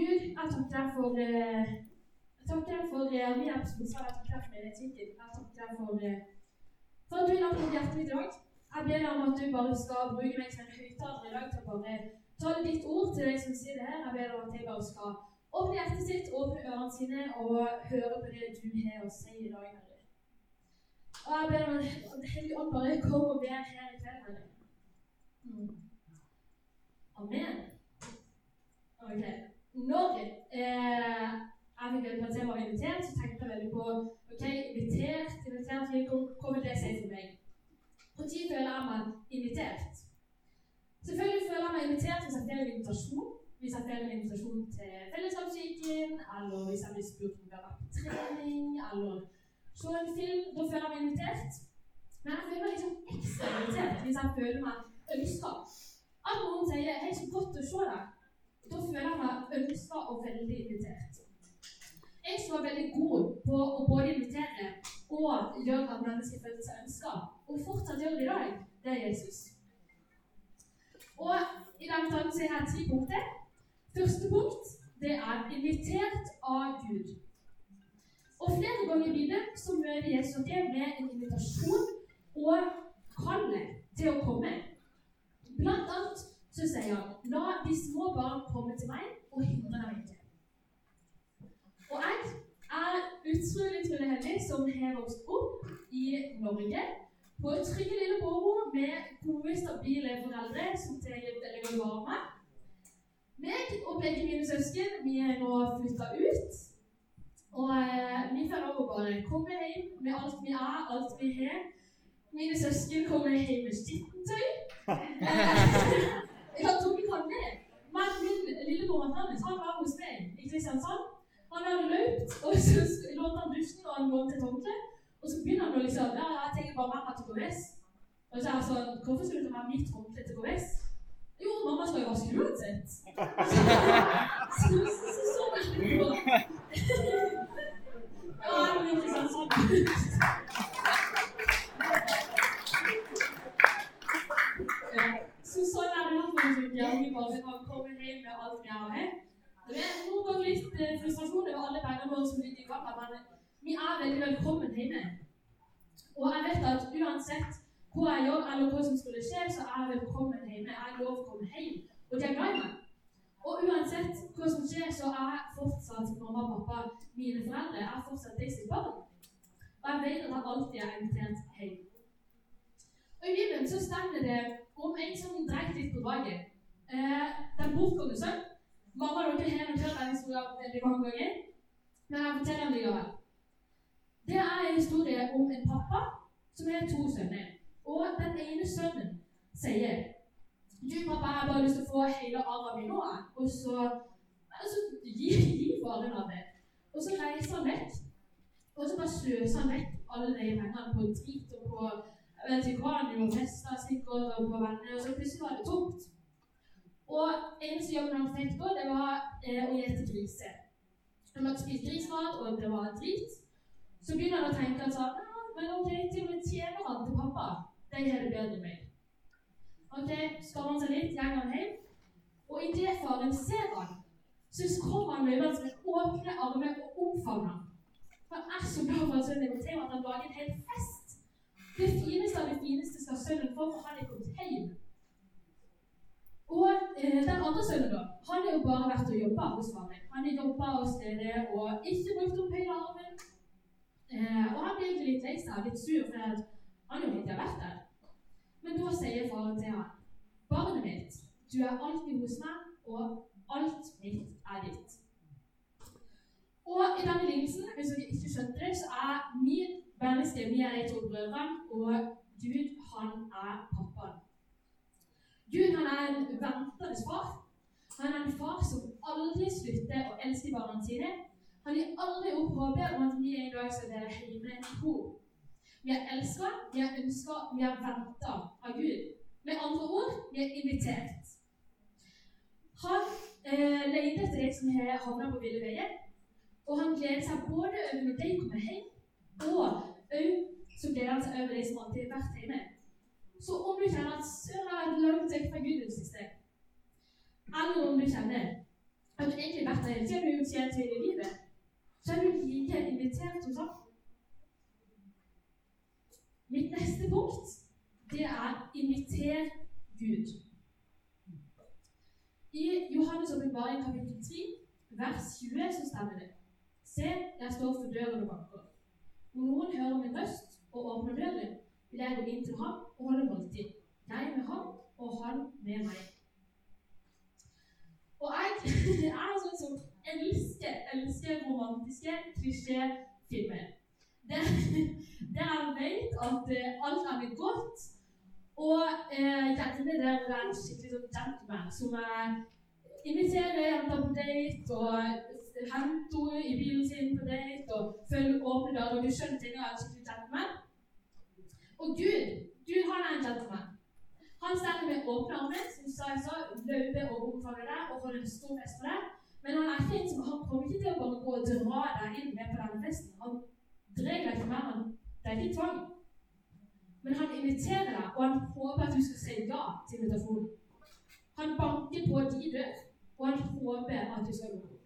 Gud, jeg takker deg for eh, Jeg takker deg for. Jeg takker deg for. Jeg takker deg for, eh, for at du hjertet mitt i dag. Jeg ber deg om at du bare skal bruke meg som en høyttaler i dag til å bare tale ditt ord til deg som sier det her. Jeg ber deg om at jeg bare skal åpne hjertet sitt, åpne ørene sine og høre på det du har å si i dag, Herre. Og jeg ber om at Hellige Ånd bare kom og ber her i kveld, Herre. Mm. Amen. Ok. Når eh, vite at jeg var invitert, så tenkte jeg veldig på ok, invitert, invitert, hva vil det si for meg? Når føler jeg meg invitert? Selvfølgelig føler jeg meg invitert hvis jeg får en invitasjon. Hvis jeg får en invitasjon til Fellesskapskirken, eller hvis jeg blir spurt om å være på trening, eller se en film. Da føler jeg meg invitert. Men jeg føler meg liksom ekstra invitert hvis jeg føler meg ønska. At noen sier 'Hei, så godt å se deg', da føler jeg meg ønska og veldig invitert. Jeg som var veldig god på å både invitere og gjøre at mennesker føler seg ønska, og fortsatt gjør det i dag, det er Jesus. Og i denne talen så er her ti punkter. Første punkt det er invitert av Gud. Og flere ganger i Bibelen så møter Jesus det med en invitasjon og kallet til å komme. Så sier han La de små barn komme til meg, og hindre dem ikke. Og jeg er utrolig utrolig heldig som har vokst opp i Norge på et trygge lille Borgo med gode, stabile foreldre som tar vare på meg. Meg og begge mine søsken vi er nå flytta ut. Og eh, vi får lov å bare komme hjem med alt vi er, alt vi har. Mine søsken kommer hjem med skittentøy. ja, Tommy kan det. Men min lillebror Hannes han var hos meg i Kristiansand. Han hadde løpt, og så lånte han dusjen og han lånte tomte. Og så begynner han å liksom Ja, jeg tenker bare mamma til KVS. Og så er han sånn Hvorfor skulle du ha mitt håndkle til KVS? Jo, mamma skal jo vaske uansett. Så, så, så, så, så. Ja, jeg sånn sånn. Så sånn er det vi bare kan komme hjem med alt har her. Det er noen ganger litt eh, frustrasjon over alle pengene men vi er veldig velkommen hjemme. Og jeg vet at uansett hva jeg gjør, eller hva som skulle skje, så er jeg velkommen hjemme. Jeg er lov å komme hjem, og de er glad i meg. Og uansett hva som skjer, så er jeg fortsatt mamma og pappa mine foreldre. Er fortsatt deres barn. Og jeg vet at jeg alltid er invitert hjem. Og I Bibelen så stemmer det om en som dreit litt på draget. Eh, den sønn. Mamma og dere har nok hørt den historien veldig mange ganger, men jeg forteller den likevel. Det er en historie om en pappa som har to sønner. Og den ene sønnen sier du, pappa, jeg har bare lyst til å få hele arven min nå, og så altså, gi, gi faren av det. Og så reiser han vekk. Og så bare sløser han vekk alle de pengene på drit og på jeg vet ikke hva han gjorde, festa sikkert og på venner, og så plutselig var det tomt. Og eneste jobben han tenkte på, det var eh, å gjete griser. De hadde spist grismat, og det var drit. Så begynner han å tenke at sånn, ja, men ok, til og med tjenerne til pappa, de har det bedre enn meg. Ok, skammer han seg litt, går han hjem, og idet faren ser han, så kommer han løpende med åpne armer og omfavner ham. Han er så glad for at sønnen er til at han lager en hel fest. Det fineste av det fineste skal sønnen få, for han er kommet hjem. Og eh, den andre sønnen, da, han har jo bare vært og jobba hos faren. Han har jobba hos dere og ikke brukt opp hele armen. Eh, og han blir egentlig litt lei seg, litt sur, for han jo ikke har vært der. Men da sier faren til han, barnet mitt, du er alltid hos meg, og alt mitt er ditt. Og i denne lignelsen, hvis dere ikke skjønte det, så er min menneske vi er de to brødrene, og Gud, han er pappaen. Gud han er en ventende far. Han er en far som aldri slutter å elske barna sine. Han gir aldri opp håpet om at vi en dag skal være hjemme ho. Vi er elska, vi er ønska, vi er venta av Gud. Med andre ord vi er invitert. Han eh, leter etter deg som har havna på ville veier, og han gleder seg både over når de kommer hjem, og òg så gleder han seg over de som alltid har vært hjemme. Så om du kjenner at søren har vært langt vekk fra Gud i det siste, eller om du kjenner at du egentlig har vært der hele tiden, Du har jo tjent hele livet. Så er du like invitert som sagt. Mitt neste punkt, det er inviter Gud. I Johannes' åpenbaring kapittel 3, vers 20, så stemmer det. Se, jeg står for døren og banker. Når noen hører min røst og åpner døren, vil jeg gå inn til ham og holde måltid. Jeg med ham og han med meg. Og jeg, jeg er sånn som elsker, elsker romantiske klisjéfilmer. Der, der jeg vet at uh, alt er godt, og eh, gjerne der det er en skikkelig sånn gentleman som inviterer jenter på date og henter henne i bilen sin på date og følger åpne dører. Og du skjønner ting en skikkelig gentleman. Og Gud, Gud han er en gentleman. Han stender med åpne armer, som jeg sa, løper og omfavner deg og holder en stor fest for deg. Men han er fin, så han kommer ikke til å bare gå og dra deg inn med på denne festen. Han drar deg ikke mer Han, det er ikke tvang. Men han inviterer deg, og han håper at du skal si ja til invitasjonen. Han banker på din dør, og han håper at du skal gå opp.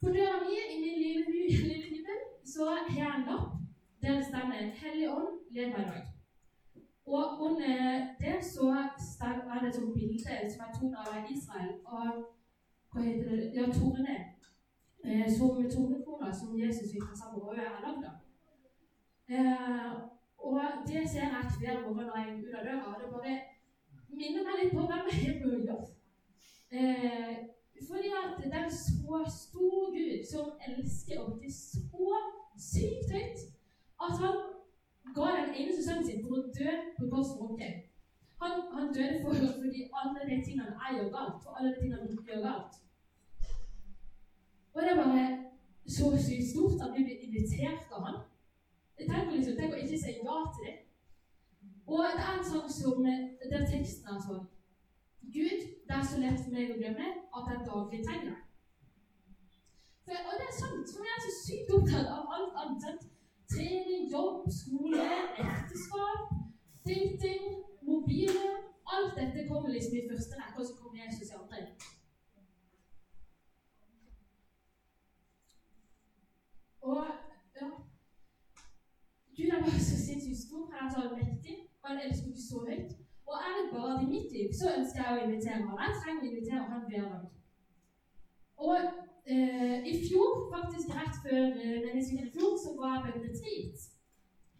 På døra mi i min lille, lille hybel så har jeg en lapp der det står 'Hellig ånd, led i dag'. Og under det så er det et bilde som er tatt av Israel av hva heter det, ja, torne. Eh, som tornekrona som Jesus fikk fra Samarøya er lagd av. Eh, og det ser jeg hver morgen når jeg går ut av døra. Det bare minner meg litt på hvem jeg er på fordi at det er så stor Gud som elsker oss til så sykt høyt at han ga den eneste sønnen sin for å dø på kors for. Han, han, døde for oss fordi alle de tingene er jo galt. For alle de tingene gjør galt. Og det er bare så sykt stort at vi blir invitert av han. Tenk, liksom, å ikke si ja til det. Og det er en sånn som der teksten er sånn Gud, det er så lett for meg å glemme at jeg daglig trenger deg. og det er sant, for jeg er så sykt opptatt av alt annet. Trening, jobb, skole, ekteskap, dating, mobiler. Alt dette kommer liksom i første rekke, og så kommer Jesus i andre. Og ja Gud er bare så sinnssykt stor. Han er så mektig, og han elsker ikke så høyt. Og er det bare at mitt liv så ønsker jeg å invitere han. Jeg trenger å invitere han hver dag. Og eh, i fjor, faktisk rett før eh, menneskene i fjor, så var jeg på en retreat.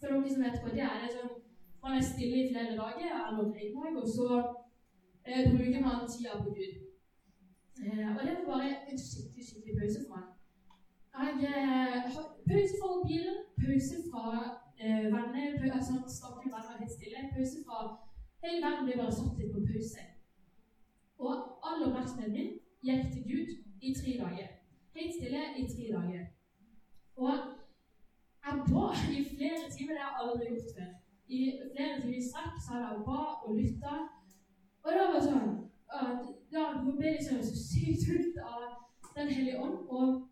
For noen som vet hva det er, det er sånn man er stille i flere dager, eller regndag, og så eh, bruker man tida på Gud. Eh, og det var bare en skikkelig skikkelig pause for meg. Jeg eh, Pause fra mobilen, pause fra eh, venner, pause, altså, snakke med venner helt stille, pause fra Hele verden ble bare satt litt på pause. Og all oppmerksomheten min gikk til Gud i tre dager. Helt stille i tre dager. Og jeg ba i flere timer. Det har jeg aldri gjort før. I flere timer i strekk så hadde jeg ba og lytta. Og det var sånn Hun ble liksom så sykt fullt av Den hellige ånd. Og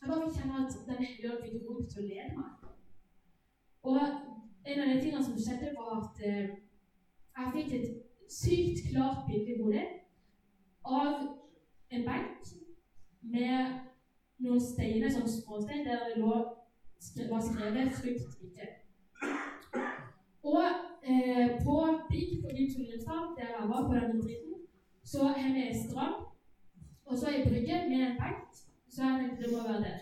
jeg bare kjenner at Den hellige ånd fikk rom til å lede meg. Og en av de tingene som skjedde, var at eh, jeg fikk et sykt klart bilde i hodet av en benk med noen steiner, som småstein, der det lå, var skrevet 'frykt ikke'. Og eh, på Big på Grimstad, der jeg var på den driten, så har vi ei strand, og så ei brygge med en benk. Så jeg tenkte det må være der.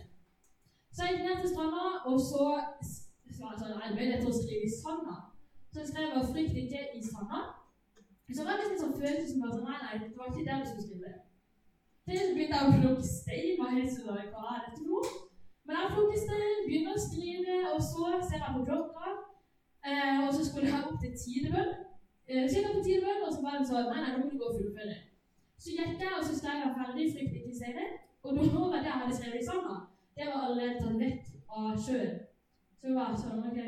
Så jeg gikk ned til stranda, og så, så altså, Jeg ble etter å skrive i sanda. Så jeg skrev 'frykt ikke i stranda'. Så var det liksom sånn følelse som bare sånn Nei, nei, det var ikke der du skulle skrive. Til jeg begynte jeg å plukke stein. og heter det? Hva er dette for? Men jeg plukker stein, begynner å skrive, og så ser jeg på klokka. Eh, og så skulle jeg opp til tidebønn. Eh, så gikk jeg på tidebønn, og så det sånn Nei, nei, nå må du gå og fullføre. Så gikk jeg, og så skrev jeg ferdig 'Frykt ikke senere'. Og nå var det jeg hadde skrevet i sanda, det var allerede tatt vekk av sjøen. Så det var sånn, ok.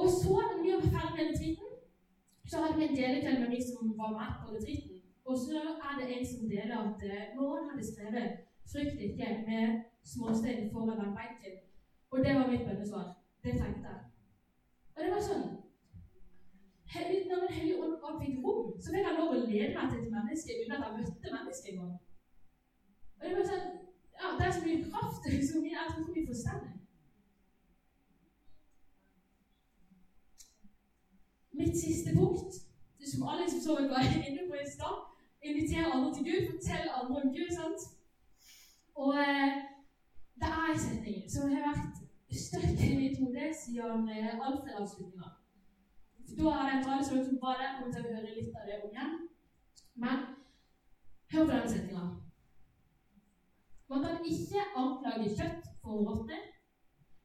Og så, når vi var ferdig med retreaten, så hadde vi en delekveld med de som var med på retreaten. Og så er det en som deler at noen hadde skrevet 'Frykt ikke' med småstein foran den benken. Og det var mitt bønnesvar. Det tenkte jeg. Og det var sånn når Den hellige ånd ånd fikk rom, så fikk han lov å lede meg til et menneske uten at jeg møtte mennesket engang. Og det var sånn, ja, det er så mye kraft, så mye, jeg tror ikke vi forstår det. Mitt siste punkt, som alle som så var inne på i stad, invitere andre til Gud, fortell andre om Gud. sant? Og eh, det er en setning som har vært støkk i mitt hode siden eh, Alfred-avslutninga. Da er det en tale som var der, kommer til å høre litt av det om igjen. Men hør på denne setninga. Man kan ikke anklage kjøtt for å råtne,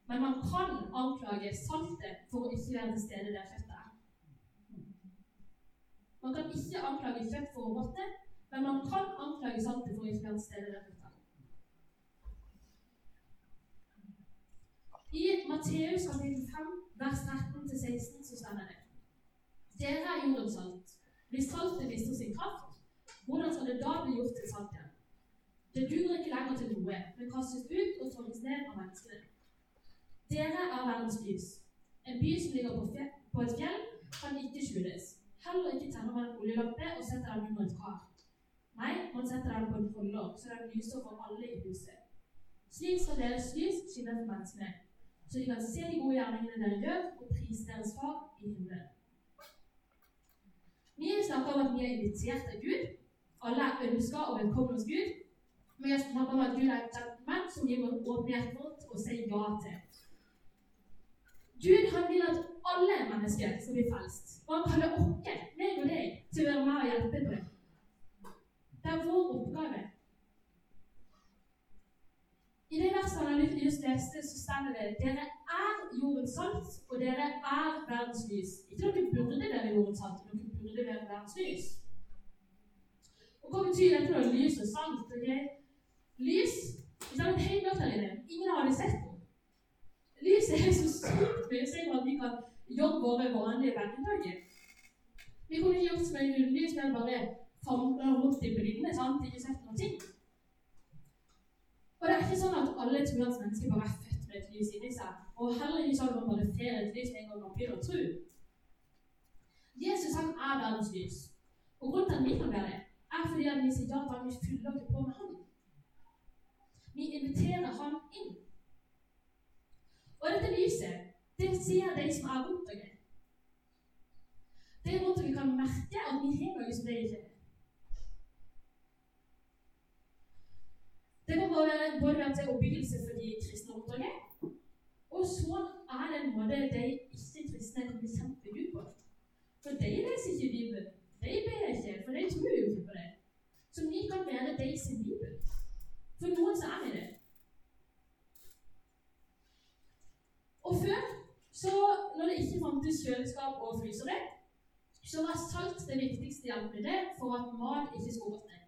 men man kan anklage saltet for å ikke være til stede der kjøttet. Man kan ikke anklage kjøtt for å råtne, men man kan anklage saltet for å ikke til stede. I Matteus kapittel 5, vers 13-16 så står det Dere er jordens salt. Hvis saltet mister sin kraft, hvordan skal det da bli gjort til salt igjen? Det duger ikke lenger til noe, men kastes ut og tråkkes ned av menneskene. Dere er verdens lys. En by som ligger på et fjell, kan ikke skjules. Heller ikke tenner man en oljelampe og setter den under et kar. Nei, man setter den på en folder, så den lyser for alle i huset. Slik skal deres lys skinne for menneskene, så de kan se de gode gjerningene dere gjør, og prise deres far i himmelen. Vi snakker om at vi er invitert av Gud. Alle er ønska og velkomne hos Gud. Men jeg snakker om at Gud er et gentleman som vi må åpne hjertet vårt og si ja til. Gud han vil at alle mennesker skal bli frelst. Og han kaller oss, meg og deg, til å være med og hjelpe på det. Det er vår oppgave. I det verset han just leste, så står det dere er jordens salt, og dere er verdens lys. Ikke dere burde være jordens salt, men dere burde være verdens lys. Og Hva betyr dette, da? Lys og salt? Okay? Lys Det er mørkt her inne. Ingen har det sett noe. Lyset er så sykt mye større at vi kan jobbe våre vanlige hverdager. Vi kunne ikke gjort som en lys med bare famla rundt i blinde, sant? ikke sett noen ting. Og det er ikke sånn at alle troende mennesker bare er født med et lys inni seg. Og heller ikke sånn at man får et lys en gang man begynner å tro. Jesus han er verdens lys. Og grunnen til at vi kan være det, er fordi at vi sier ja til ham, vi fyller oss på med ham. Vi inviterer ham inn. Og dette lyset, det sier de som er rundt dere. De rundt dere kan merke at vi har noe som de ikke har. Det må være, både være til oppbyggelse for de kristne rundt dere, og så er det en måte de ikke-kristne kan bli kjent med Gud på. For de leser ikke Bibelen. De ber ikke, for de tror jo ikke på det. Så vi kan være de sin Bibel. For noen så er vi det. Og før, så når det ikke fantes kjøleskap og frysere, så var salt det viktigste hjelpemiddelet for at mat ikke skulle råtne.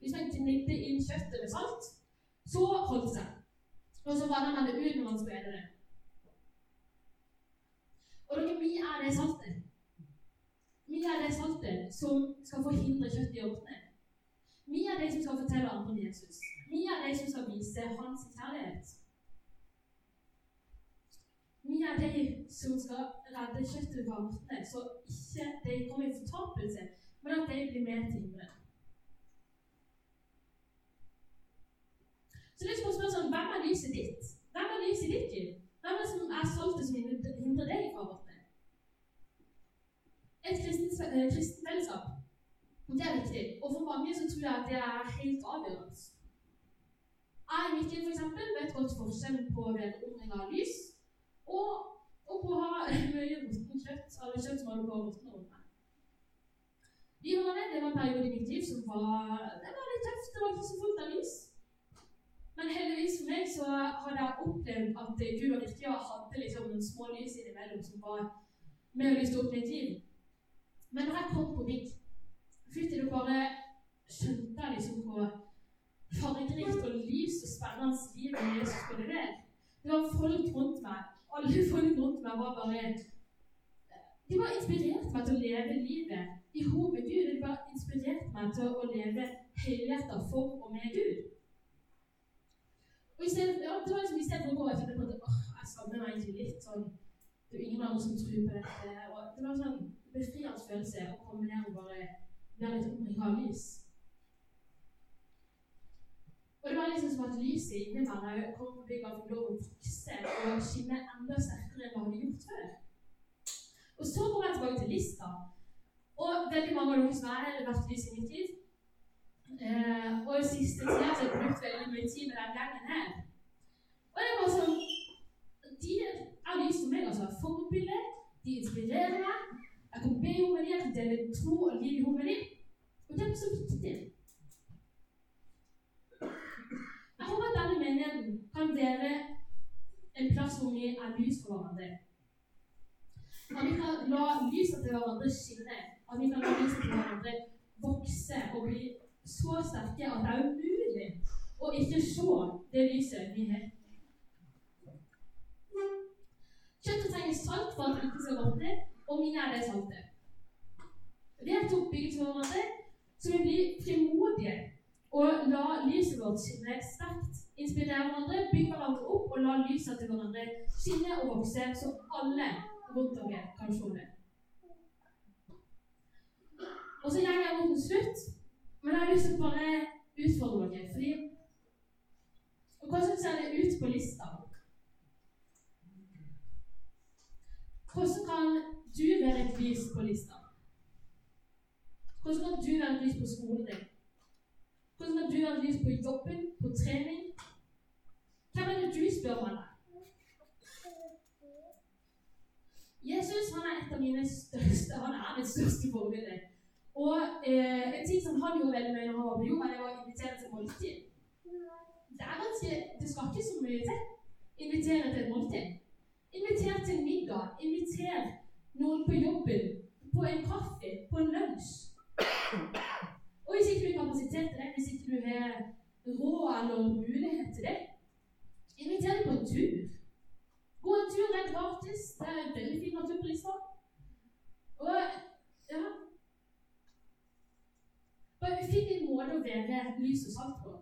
Hvis man gnidde inn kjøttet med salt, så holdt det seg. Og så vanna man det ut når man skulle det. Og dere, vi er det saltet. Vi er det saltet som skal forhindre kjøttet i å råtne. Vi er de som skal fortelle andre om Jesus. Vi er de som skal vise hans kjærlighet. Vi er de som skal redde kjøttet fra å så ikke de kommer i fortapelse, men at de blir med til himmelen. Så lyst til å spørre sånn, Hvem er lyset ditt? Hvem er lyset ditt, Gud? Hvem er det som er saltet som hindrer deg fra å et kristent, eh, fellesskap. Det er viktig. Og for mange så tror jeg at det er helt avgjørende. Jeg i mitt for eksempel, vet godt forskjellen på å være omringet av lys og, oppå på å ha mye råttent kjøtt, eller kjøtt som holder på å råtne rundt meg. De årene, det var en periode i mitt liv som var, det var litt tøft. Det var ikke så fullt av lys. Men heldigvis for meg så hadde jeg opplevd at Gud og virkelig hadde liksom noen små lys innimellom som var med og lyste opp mitt liv. Men når jeg kom på mitt, fytti du bare skjønte jeg liksom hvor fargerikt og lyst og spennende livet Jesus skulle være. Det var folk rundt meg. Alle folk rundt meg var bare De bare inspirert meg til å leve livet i hop med Gud. De bare inspirerte meg til å leve helheten for og med Gud. Og i stedet, ja, det var liksom i stedet for å gå jeg finne på at jeg skammer meg egentlig litt sånn Det er jo ingen andre som tror på dette. Og det var sånn befriende følelse å komme ned og bare være litt omringet av lys. Og det var liksom som at lyset inni meg da kom på bygget, fikk lov å skinne enda sterkere enn det hadde gjort før. Og så går jeg tilbake til lista. Og veldig mange av dem som er har vært lys i min tid. Eh, og i siste tida har jeg brukt veldig mye tid med den gjengen her. Og det var sånn De er lys for meg, altså. Forbilder. De inspirerer meg. Jeg kan be med dem, jeg kan dele tro og liv i henne med. Og det er så viktig. Jeg håper at denne menigheten kan være en plass hvor vi er lys for hverandre. At vi kan la lyset til hverandre skinne. At vi kan la lyset til hverandre vokse og bli så sterke at det er umulig å ikke se det lyset vi har. Kjøttet trenger salt for at det ikke skal råtne, og vi er det saltet. Vi er to bygd til hverandre, så vi blir frimodige og la lyset vårt skinne sterkt. Inspirere hverandre, bygge hverandre opp og la lyset til hverandre skinne og vokse, så alle rundt dere kan se det. Og så går jeg mot en slutt, men jeg har lyst til å bare utfordre dere. fordi og Hvordan ser det ut på lista? Hvordan kan du være et lys på lista? Hvordan kan du være et lys på skolen din? Hvordan kan du være et lys på jobben, på trening? Hvem er det du spør meg? Jesus han er et av mine største han er mitt største forbilde. Og eh, en ting som han gjorde veldig mye når han var på jorda, det var å invitere til måltid. Det er ganske, det skal ikke så mye til. Invitere til et måltid. Inviter til middag. Inviter noen på jobben. På en kaffe. På en lunsj. Og hvis ikke du har kapasitet til det, hvis ikke du har råd eller mulighet til det, inviter dem på en tur. Gå en tur, er gratis. Det er veldig fin natur på lista. Og ja Bare finn en måte å være lys og salt på.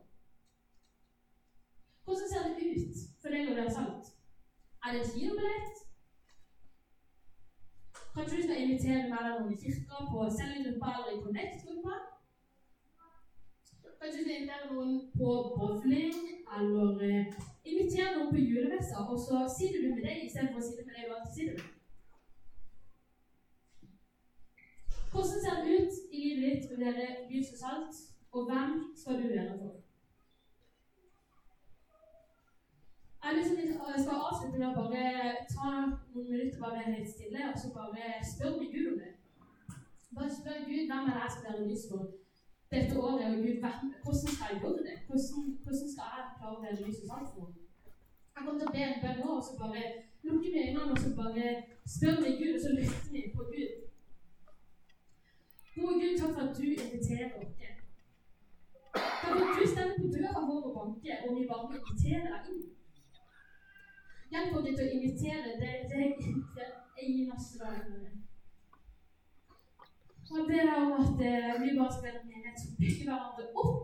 Hvordan ser det ut for deg når det er salt? Er det kinobillett? Kanskje du skal invitere med deg noen i kirka på cellegruppa i Connect-gruppa? Kanskje du er noen på bowling, eller uh, invitere noen på julemessa, og så sitter du med deg istedenfor å sitte med deg du sitter med. Hvordan ser det ut i livet ditt å dere lys og salt, og hvem skal du være for? Jeg vil skal avslutte med å bare ta noen minutter bare være helt stille og så bare spørre Gud om det. Bare spør Gud hvem er det jeg skal være lys for dette året, og Gud, hvordan skal jeg gjøre det? Hvordan, hvordan skal jeg klare å være lys og salt for Jeg kommer til å be en bønn nå, og så bare lukke vi øynene og så bare spør meg Gud, og så lytter vi på Gud. Gode Gud, takk for at du inviterer oss. Takk for at du stemmer på døra vår og banker, og vi bare inviterer deg inn. Hjelp oss til å invitere deg hver eneste dag. Og ber deg om at eh, vi bare skal være en som bygger hverandre opp.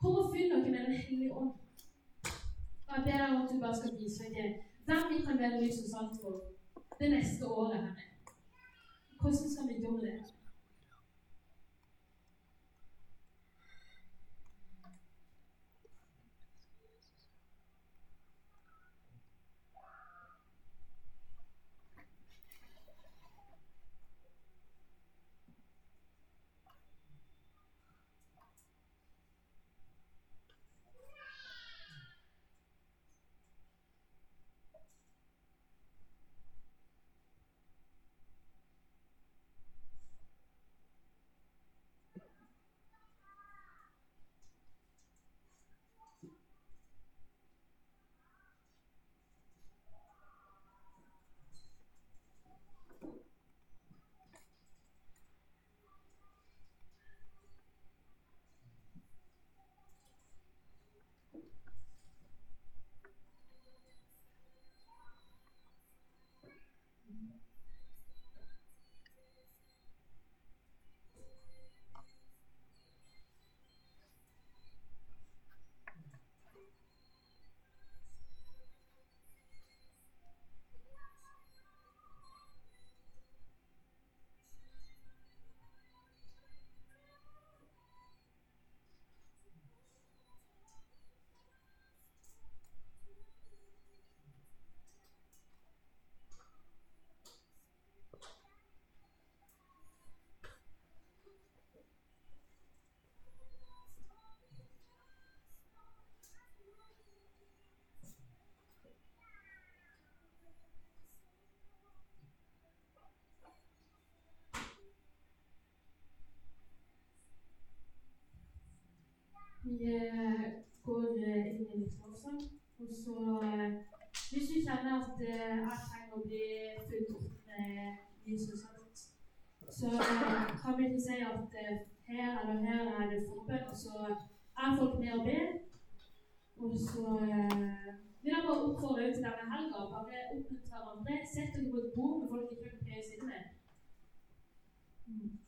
Kom og fyll dere med Den hellige ånd. Og jeg ber deg om at du bare skal vise dere hvem vi kan være lys og salt for det neste året. Herre. Hvordan skal vi gjøre det? Vi eh, går eh, inn i litt lovsang. Og så eh, Hvis du kjenner at jeg trenger å bli fulgt opp med Jesus, sant, så kan vi ikke si at her eller her er det forbønn, og så er folk med og ber. Og så vil jeg bare oppfordre til denne helga. Bare oppmuntre hverandre. Sett dere på et bord med folk i køen å med. Mm.